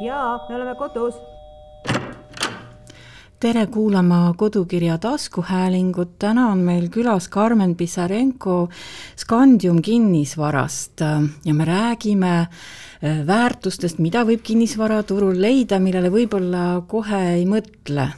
jaa, me oleme kodus. tere kuulama Kodukirja taskuhäälingut, täna on meil külas Karmen Pissarenko Scandium kinnisvarast ja me räägime äh, väärtustest, mida võib kinnisvaraturul leida, millele võib-olla kohe ei mõtle.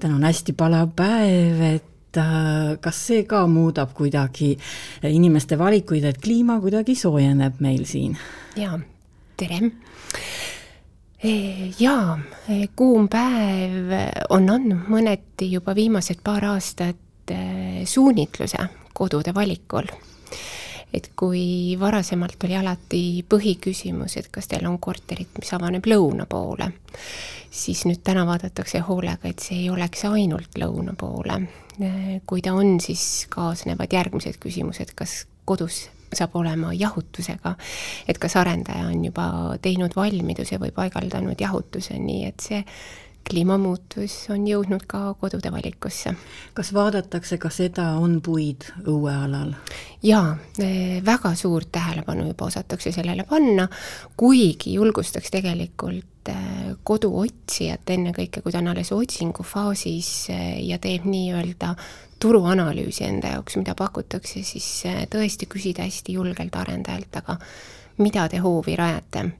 täna on hästi palav päev, et äh, kas see ka muudab kuidagi inimeste valikuid, et kliima kuidagi soojeneb meil siin? jaa, tere jaa, kuum päev on andnud mõneti juba viimased paar aastat eh, suunitluse kodude valikul. et kui varasemalt oli alati põhiküsimus, et kas teil on korterit, mis avaneb lõuna poole, siis nüüd täna vaadatakse hoolega, et see ei oleks ainult lõuna poole. Eh, kui ta on, siis kaasnevad järgmised küsimused, kas kodus saab olema jahutusega. et kas arendaja on juba teinud valmiduse või paigaldanud jahutuse, nii et see kliimamuutus on jõudnud ka kodude valikusse. kas vaadatakse ka seda, on puid õuealal? jaa, e, väga suurt tähelepanu juba osatakse sellele panna, kuigi julgustaks tegelikult e, koduotsijat ennekõike, kui ta on alles otsingufaasis e, ja teeb nii-öelda turuanalüüsi enda jaoks, mida pakutakse, siis tõesti küsida hästi julgelt arendajalt, aga mida te hoovi rajate?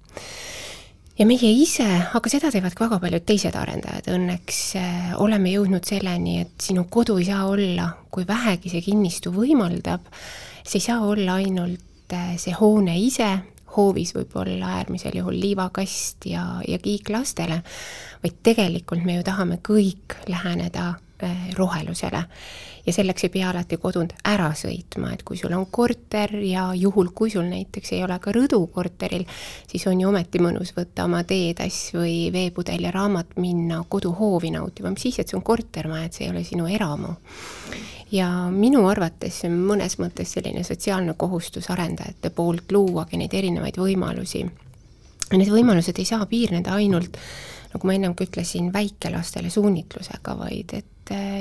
Ja meie ise, aga seda teevad ka väga paljud teised arendajad, õnneks äh, oleme jõudnud selleni, et sinu kodu ei saa olla, kui vähegi see kinnistu võimaldab, see ei saa olla ainult äh, see hoone ise, hoovis võib olla äärmisel juhul liivakast ja, ja kiik lastele, vaid tegelikult me ju tahame kõik läheneda äh, rohelusele ja selleks ei pea alati kodunt ära sõitma, et kui sul on korter ja juhul, kui sul näiteks ei ole ka rõdu korteril, siis on ju ometi mõnus võtta oma teetass või veepudel ja raamat, minna koduhoovi nautima, mis siis, et see on kortermaja, et see ei ole sinu eramu. ja minu arvates see on mõnes mõttes selline sotsiaalne kohustus arendajate poolt luuagi neid erinevaid võimalusi. Need võimalused ei saa piirneda ainult nagu ma ennem ka ütlesin, väikelastele suunitlusega, vaid et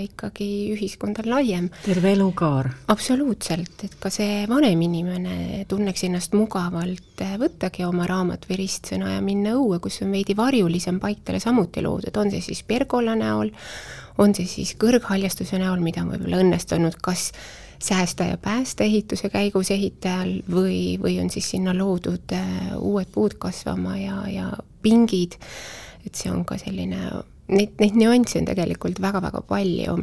ikkagi ühiskond on laiem. terve elukaar. absoluutselt, et ka see vanem inimene tunneks ennast mugavalt võttagi oma raamat või ristsõna ja minna õue, kus on veidi varjulisem paik talle samuti loodud, on see siis pergola näol, on see siis kõrghaljastuse näol, mida on võib-olla õnnestunud kas säästa ja päästa ehituse käigus ehitajal või, või on siis sinna loodud äh, uued puud kasvama ja, ja pingid et see on ka selline, neid, neid nüansse on tegelikult väga-väga palju.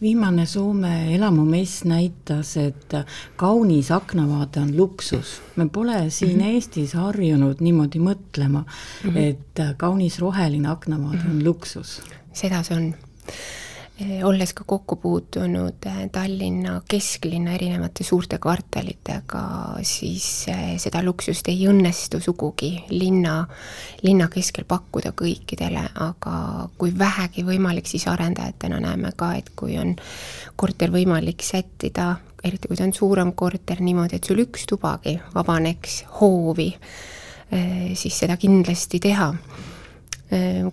viimane Soome elamumess näitas, et kaunis aknavaade on luksus. me pole siin mm -hmm. Eestis harjunud niimoodi mõtlema mm, -hmm. et kaunis roheline aknavaade mm -hmm. on mhm. luksus. seda see on olles ka kokku puutunud eh, Tallinna kesklinna erinevate suurte kvartalitega, siis eh, seda luksust ei õnnestu sugugi linna, linna keskel pakkuda kõikidele, aga kui vähegi võimalik, siis arendajatena näeme ka, et kui on korter võimalik sättida, eriti kui ta on suurem korter, niimoodi, et sul üks tubagi vabaneks hoovi, siis seda kindlasti teha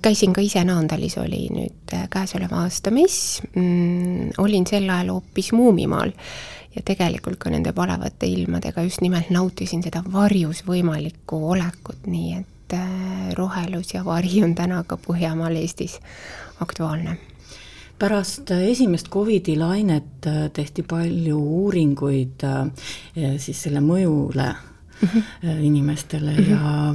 käisin ka ise Naandalis, oli nüüd äh, käesoleva aasta mess, mm, olin sel ajal hoopis Muumimaal ja tegelikult ka nende palavate ilmadega just nimelt nautisin seda varjus võimalikku olekut, nii et äh, rohelus ja vari on täna ka Põhjamaal Eestis aktuaalne. Pärast esimest Covidi lainet tehti palju uuringuid siis selle mõjule mm -hmm. inimestele mm -hmm. ja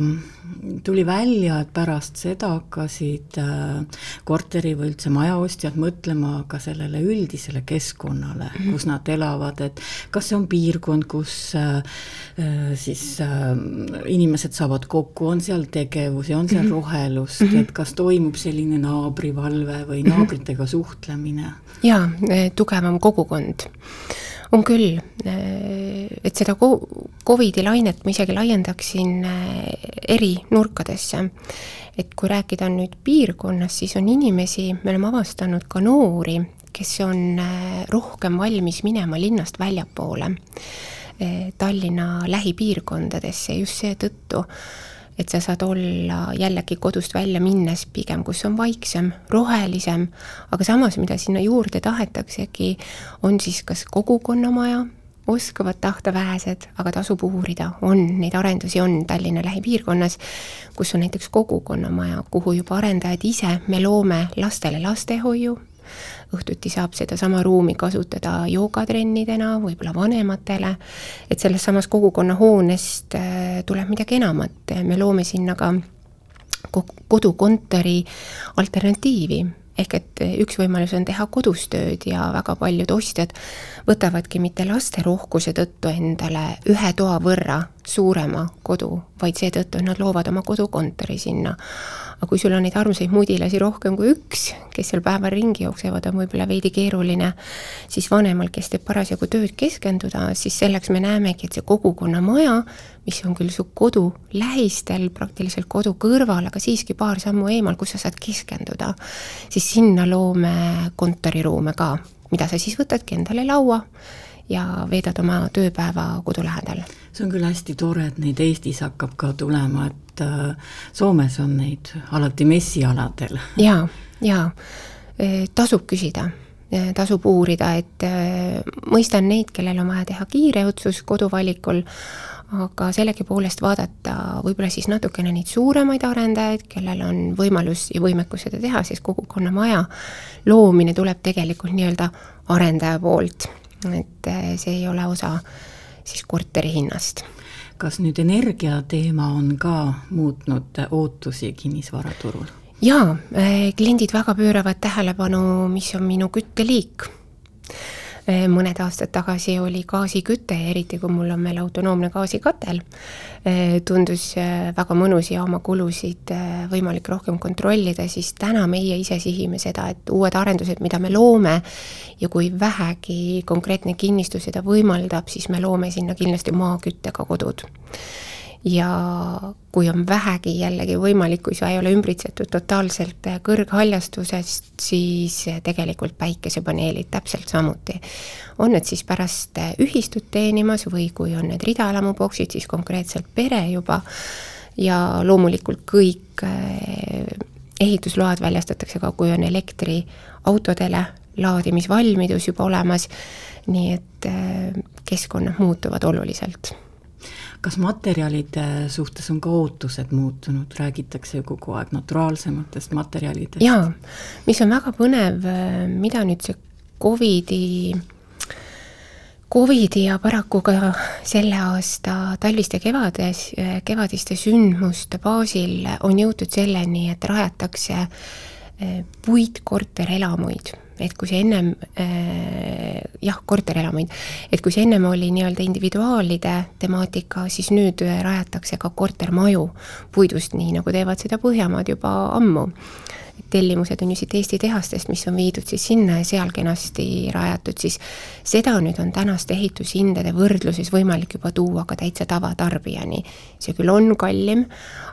tuli välja, et pärast seda hakkasid äh, korteri või üldse majaostjad mõtlema ka sellele üldisele keskkonnale mm, -hmm. kus nad elavad, et kas see on piirkond, kus äh, siis inimesed saavad kokku, on seal tegevusi, on seal mm -hmm. rohelust mm, -hmm. et kas toimub selline naabrivalve või mhm. naabritega suhtlemine? jaa, tugevam kogukond on küll, et seda Covidi lainet ma isegi laiendaksin eri nurkadesse. et kui rääkida nüüd piirkonnast, siis on inimesi, me oleme avastanud ka noori, kes on rohkem valmis minema linnast väljapoole, Tallinna lähipiirkondadesse just seetõttu, et sa saad olla jällegi kodust välja minnes pigem, kus on vaiksem, rohelisem, aga samas, mida sinna juurde tahetaksegi, on siis kas kogukonnamaja, oskavad tahta vähesed, aga tasub uurida, on, neid arendusi on Tallinna lähipiirkonnas, kus on näiteks kogukonnamaja, kuhu juba arendajad ise, me loome lastele lastehoiu, õhtuti saab sedasama ruumi kasutada joogatrennidena, võib-olla vanematele, et sellest samast kogukonnahoonest äh, tuleb midagi enamat, me loome sinna ka kodukontori alternatiivi, ehk et üks võimalus on teha kodus tööd ja väga paljud ostjad võtavadki mitte laste rohkuse tõttu endale ühe toa võrra suurema kodu, vaid seetõttu, et nad loovad oma kodukontori sinna. Aga kui sul on neid armsaid mudilasi rohkem kui üks, kes seal päeval ringi jooksevad, on võib-olla veidi keeruline, siis vanemal, kes teeb parasjagu tööd, keskenduda, siis selleks me näemegi, et see kogukonnamaja, mis on küll su kodu lähistel, praktiliselt kodu kõrval, aga siiski paar sammu eemal, kus sa saad keskenduda, siis sinna loome kontoriruume ka, mida sa siis võtadki endale laua ja veedad oma tööpäeva kodu lähedal. see on küll hästi tore, et neid Eestis hakkab ka tulema, et äh, Soomes on neid alati messialadel. jaa, jaa, e, tasub küsida, e, tasub uurida, et mõistan neid, kellel on vaja teha kiire otsus koduvalikul, aga sellegipoolest vaadata võib-olla siis natukene neid suuremaid arendajaid, kellel on võimalus ja võimekus seda teha, siis kogukonnamaja loomine tuleb tegelikult nii-öelda arendaja poolt, et see ei ole osa siis korteri hinnast kas nüüd energia teema on ka muutnud ootusi kinnisvaraturul? jaa, eh, kliendid väga pööravad tähelepanu, mis on minu kütteliik Eh, mõned aastad tagasi oli gaasiküte eriti, kui mul on veel autonoomne gaasikatel, eh, tundus eh, väga mõnus ja oma kulusid võimalik rohkem kontrollida, siis täna meie ise sihime seda, et uued arendused, mida me loome ja kui vähegi konkreetne kinnistus seda võimaldab, siis me loome sinna kindlasti maaküttega kodud ja kui on vähegi jällegi võimalik, kui sa ei ole ümbritsetud totaalselt kõrghaljastusest, siis tegelikult päikesepaneelid täpselt samuti. on need siis pärast ühistut teenimas või kui on need ridaelamuboksid, siis konkreetselt pere juba. Ja loomulikult kõik eh, ehitusload väljastatakse ka, kui on elektriautodele laadimisvalmidus juba olemas, nii et keskkonnad muutuvad oluliselt kas materjalide suhtes on ka ootused muutunud, räägitakse ju kogu aeg naturaalsematest materjalidest? jaa, mis on väga põnev, mida nüüd see Covidi Covidi ja paraku ka selle aasta talviste kevades, kevadiste sündmuste baasil on jõutud selleni, et rajatakse puitkorterelamuid et kui see ennem äh, jah, korterelamuid, et kui see ennem oli nii-öelda individuaalide temaatika, siis nüüd rajatakse ka kortermaju puidust, nii nagu teevad seda Põhjamaad juba ammu tellimused on ju siit Eesti tehastest, mis on viidud siis sinna ja seal kenasti rajatud, siis seda nüüd on tänaste ehitushindade võrdluses võimalik juba tuua ka täitsa tavatarbijani. see küll on kallim,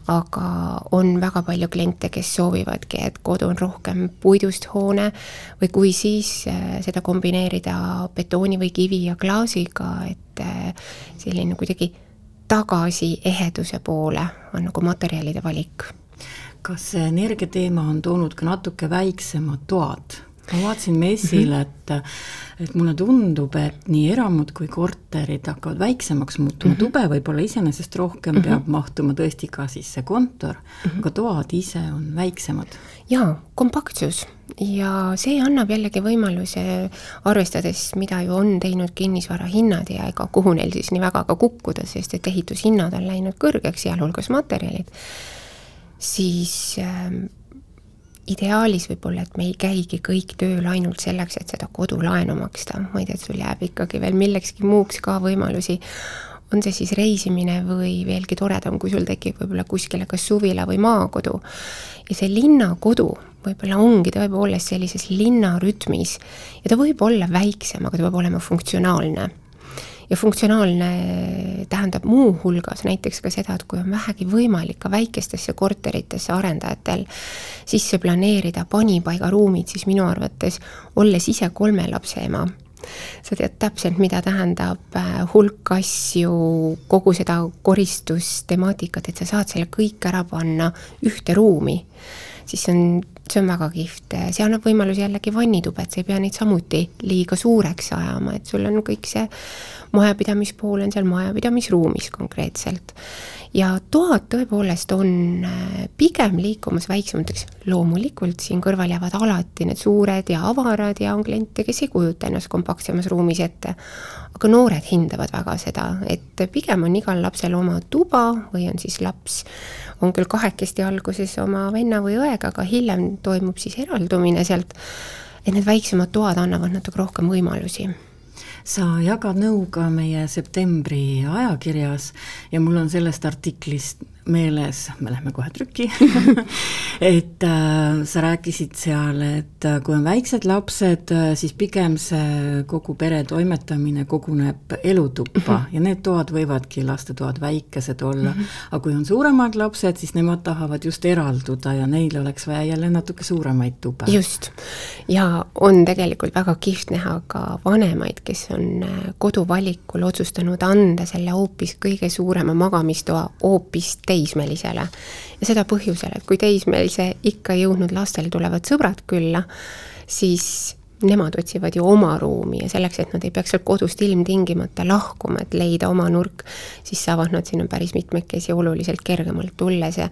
aga on väga palju kliente, kes soovivadki, et kodu on rohkem puidust hoone või kui siis äh, seda kombineerida betooni või kivi ja klaasiga, et äh, selline kuidagi tagasi eheduse poole on nagu materjalide valik kas see energiateema on toonud ka natuke väiksemad toad? ma vaatasin messil, mhm. et, et mulle tundub, et nii eramud kui korterid hakkavad väiksemaks muutuma mm, -hmm. tube võib-olla iseenesest rohkem mm -hmm. peab mahtuma tõesti ka siis see kontor mm, -hmm. aga toad ise on väiksemad. jaa, kompaktsus ja see annab jällegi võimaluse, arvestades, mida ju on teinud kinnisvarahinnad ja ega kuhu neil siis nii väga ka kukkuda, sest et ehitushinnad on läinud kõrgeks, sealhulgas materjalid siis äh, ideaalis võib-olla, et me ei käigi kõik tööl ainult selleks, et seda kodulaenu maksta, vaid et sul jääb ikkagi veel millekski muuks ka võimalusi, on see siis reisimine või veelgi toredam, kui sul tekib võib-olla kuskile kas suvila või maakodu. ja see linnakodu võib-olla ongi tõepoolest sellises linnarütmis ja ta võib olla väiksem, aga ta peab olema funktsionaalne ja funktsionaalne tähendab muuhulgas näiteks ka seda, et kui on vähegi võimalik ka väikestesse korteritesse arendajatel sisse planeerida panipaigaruumid, siis minu arvates, olles ise kolme lapse ema, sa tead täpselt, mida tähendab äh, hulk asju, kogu seda koristustemaatikat, et sa saad selle kõik ära panna ühte ruumi siis see on, see on väga kihvt, see annab võimalusi jällegi vannituba, et sa ei pea neid samuti liiga suureks ajama, et sul on kõik see majapidamispool on seal majapidamisruumis konkreetselt ja toad tõepoolest on äh, pigem liikumas väiksemateks, loomulikult siin kõrval jäävad alati need suured ja avarad ja on kliente, kes ei kujuta ennast kompaktsemas ruumis ette. Aga noored hindavad väga seda, et pigem on igal lapsel oma tuba või on siis laps, on küll kahekesti alguses oma venna või õega, aga hiljem toimub siis eraldumine sealt, et need väiksemad toad annavad natuke rohkem võimalusi. Sa jagad nõu ka meie septembri ajakirjas ja mul on sellest artiklist meeles, me lähme kohe trükki et äh, sa rääkisid seal, et äh, kui on väiksed lapsed äh,, siis pigem see kogu pere toimetamine koguneb elutuppa -hmm. ja need toad võivadki lastetoad väikesed olla. -hmm. aga kui on suuremad lapsed, siis nemad tahavad just eralduda ja neil oleks vaja jälle natuke suuremaid tube. just, ja on tegelikult väga kihvt näha ka vanemaid, kes on äh, koduvalikul otsustanud anda selle hoopis kõige suurema magamistoa hoopis teisele teismelisele. ja seda põhjusel, et kui teismelise ikka jõudnud lastel tulevad sõbrad külla, siis nemad otsivad ju oma ruumi ja selleks, et nad ei peaks sealt kodust ilmtingimata lahkuma, et leida oma nurk, siis saavad nad sinna päris mitmekesi oluliselt kergemalt tulles ja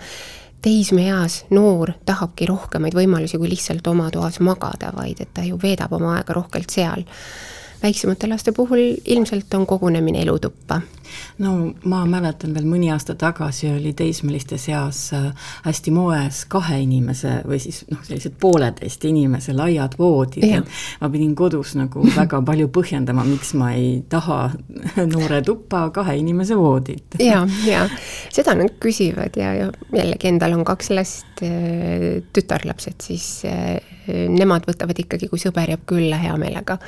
teismeeas noor tahabki rohkemaid võimalusi kui lihtsalt oma toas magada, vaid et ta ju veedab oma aega rohkelt seal väiksemate laste puhul ilmselt on kogunemine elutuppa. no ma mäletan veel mõni aasta tagasi oli teismeliste seas äh, hästi moes kahe inimese või siis noh, sellised pooleteist inimese laiad voodid, et ma pidin kodus nagu väga palju põhjendama, miks ma ei taha noore tuppa kahe inimese voodit. ja, ja seda nad küsivad ja, ja jällegi endal on kaks last, äh, tütarlapsed, siis äh, nemad võtavad ikkagi, kui sõber jääb külla hea meelega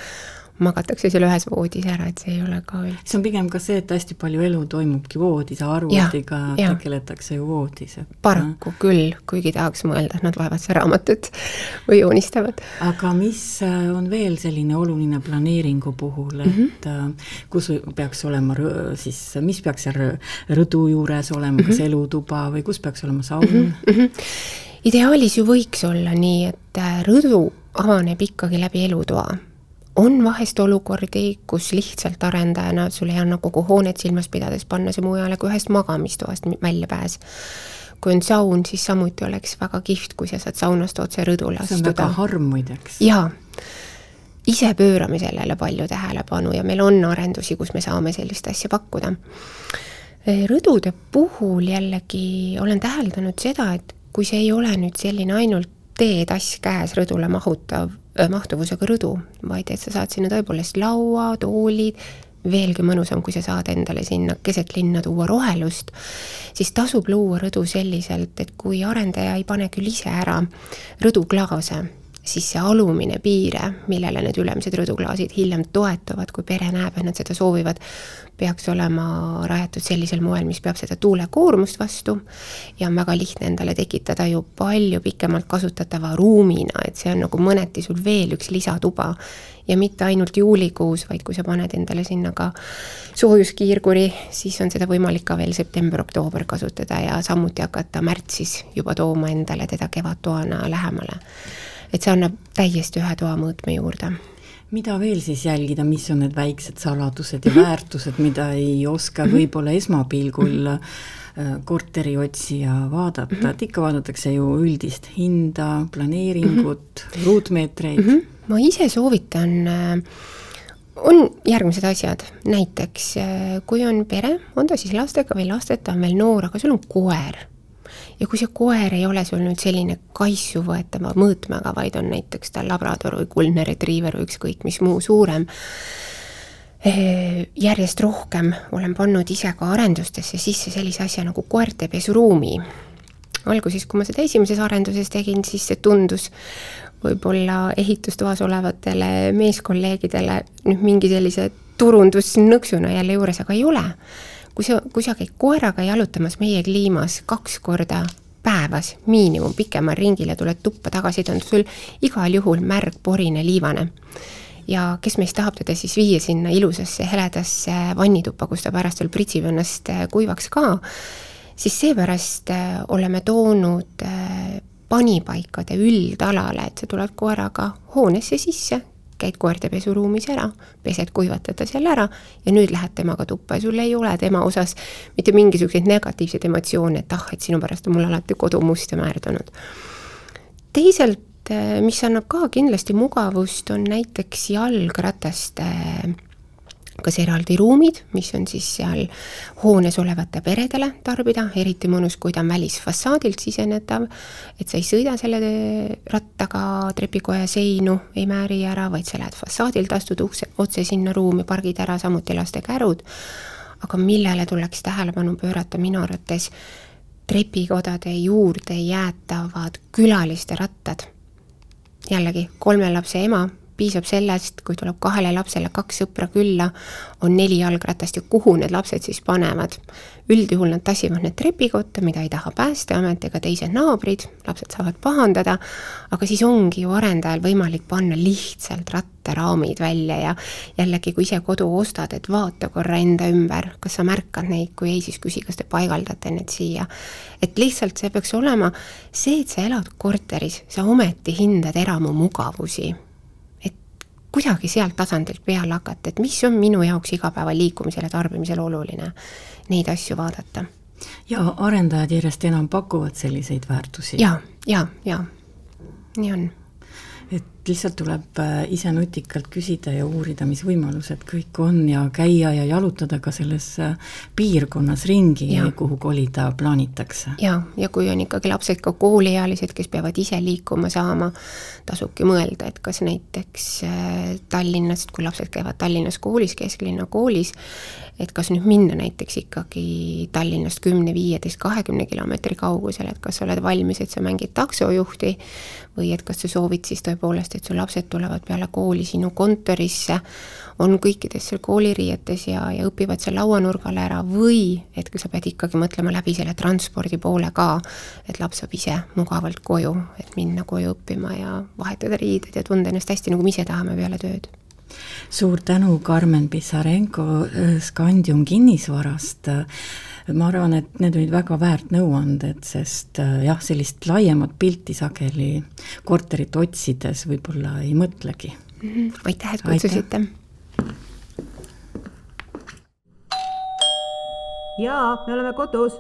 magatakse seal ühes voodis ära, et see ei ole ka üldse. see on pigem ka see, et hästi palju elu toimubki voodis, arvutiga tegeletakse ju voodis, et paraku ja. küll, kuigi tahaks mõelda, et nad loevad seal raamatut või joonistavad. aga mis äh, on veel selline oluline planeeringu puhul, et mm -hmm. kus peaks olema siis, mis peaks seal rõdu juures olema mm, -hmm. kas elutuba või kus peaks olema saun mm? -hmm. ideaalis ju võiks olla nii, et äh, rõdu avaneb ikkagi läbi elutoa on vahest olukordi, kus lihtsalt arendajana sul ei anna kogu hoonet silmas pidades panna see mujale kui ühest magamistoast väljapääs. kui on saun, siis samuti oleks väga kihvt, kui sa saad saunast otse rõdule astuda. see on väga harm muideks. jaa, ise pöörame sellele palju tähelepanu ja meil on arendusi, kus me saame sellist asja pakkuda. rõdude puhul jällegi olen täheldanud seda, et kui see ei ole nüüd selline ainult teetass käes rõdule mahutav mahtuvusega rõdu, vaid et sa saad sinna tõepoolest laua, toolid, veelgi mõnusam, kui sa saad endale sinna keset linna tuua rohelust, siis tasub luua rõdu selliselt, et kui arendaja ei pane küll ise ära rõduklaase, siis see alumine piire, millele need ülemised rõduklaasid hiljem toetuvad, kui pere näeb, et nad seda soovivad, peaks olema rajatud sellisel moel, mis peab seda tuulekoormust vastu ja on väga lihtne endale tekitada ju palju pikemalt kasutatava ruumina, et see on nagu mõneti sul veel üks lisatuba. ja mitte ainult juulikuus, vaid kui sa paned endale sinna ka soojuskiirguri, siis on seda võimalik ka veel september-oktoober kasutada ja samuti hakata märtsis juba tooma endale teda kevadtoana lähemale et see annab täiesti ühe toa mõõtme juurde mida veel siis jälgida, mis on need väiksed saladused ja väärtused, mida ei oska mhm. võib-olla esmapilgul äh, korteriotsija vaadata, mhm. et ikka vaadatakse ju üldist hinda, planeeringut, mhm. ruutmeetreid. ma ise soovitan äh, on järgmised asjad, näiteks äh, kui on pere, on ta siis lastega või lasteta, on veel noor, aga sul on koer ja kui see koer ei ole sul nüüd selline kaissu võetava mõõtmega, vaid on näiteks ta labrador või kuldne retriiver või ükskõik mis muu suurem, eh, järjest rohkem olen pannud ise ka arendustesse sisse sellise asja nagu koerte pesuruumi. alguses, kui ma seda esimeses arenduses tegin, siis see tundus võib-olla ehitustoas olevatele meeskolleegidele nüüd mingi sellise turundusnõksuna jälle juures, aga ei ole kui sa, kui sa käid koeraga jalutamas meie kliimas kaks korda päevas miinimum pikemal ringil ja tuled tuppa tagasi, ta on sul igal juhul märg, porine, liivane. ja kes meist tahab teda siis viia sinna ilusasse heledasse vannituppa, kus ta pärast veel pritsib ennast äh, kuivaks ka, siis seepärast äh, oleme toonud äh, panipaikade üldalale, et sa tuled koeraga hoonesse sisse, käid koerte pesuruumis ära, pesed, kuivatad ta seal ära ja nüüd lähed temaga tuppa ja sul ei ole tema osas mitte mingisuguseid negatiivseid emotsioone, et ah, et sinu pärast on mul alati kodu must ja määrdunud. teisalt, eh, mis annab ka kindlasti mugavust, on näiteks jalgrataste kas eraldi ruumid, mis on siis seal hoones olevate peredele tarbida, eriti mõnus, kui ta on välisfassaadilt sisenetav, et sa ei sõida selle rattaga trepikoja seinu, ei määri ära, vaid sa lähed fassaadilt, astud ukse, otse sinna ruumi, pargid ära samuti laste kärud, aga millele tuleks tähelepanu pöörata minu arvates, trepikodade juurde jäetavad külaliste rattad. jällegi, kolme lapse ema piisab sellest, kui tuleb kahele lapsele kaks sõpra külla, on neli jalgratast ja kuhu need lapsed siis panevad. üldjuhul nad tassivad need trepikotta, mida ei taha Päästeamet ega teised naabrid, lapsed saavad pahandada, aga siis ongi ju arendajal võimalik panna lihtsalt rattaraamid välja ja jällegi, kui ise kodu ostad, et vaata korra enda ümber, kas sa märkad neid, kui ei, siis küsi, kas te paigaldate need siia. et lihtsalt see peaks olema see, et sa elad korteris, sa ometi hindad eramu mugavusi kuidagi sealt tasandilt peale hakata, et mis on minu jaoks igapäevaliikumisel ja tarbimisel oluline, neid asju vaadata. ja arendajad järjest enam pakuvad selliseid väärtusi. ja, ja, ja nii on et lihtsalt tuleb äh, ise nutikalt küsida ja uurida, mis võimalused kõik on ja käia ja jalutada ka selles äh, piirkonnas ringi, kuhu kolida plaanitakse. ja, ja kui on ikkagi lapsed ka kooliealised, kes peavad ise liikuma saama, tasubki mõelda, et kas näiteks äh, Tallinnast, kui lapsed käivad Tallinnas koolis, kesklinna koolis, et kas nüüd minna näiteks ikkagi Tallinnast kümne, viieteist, kahekümne kilomeetri kaugusele, et kas sa oled valmis, et sa mängid taksojuhti või et kas sa soovid siis tõepoolest, et su lapsed tulevad peale kooli sinu kontorisse, on kõikides seal kooliriietes ja, ja õpivad seal lauanurgal ära või et sa pead ikkagi mõtlema läbi selle transpordi poole ka, et laps saab ise mugavalt koju, et minna koju õppima ja vahetada riided ja tunda ennast hästi, nagu me ise tahame peale tööd suur tänu, Karmen Pissarenko äh, Scandium kinnisvarast. ma arvan, et need olid väga väärt nõuanded, sest äh, jah, sellist laiemat pilti sageli korterit otsides võib-olla ei mõtlegi mm. -hmm. aitäh, et kutsusite. jaa, me oleme kodus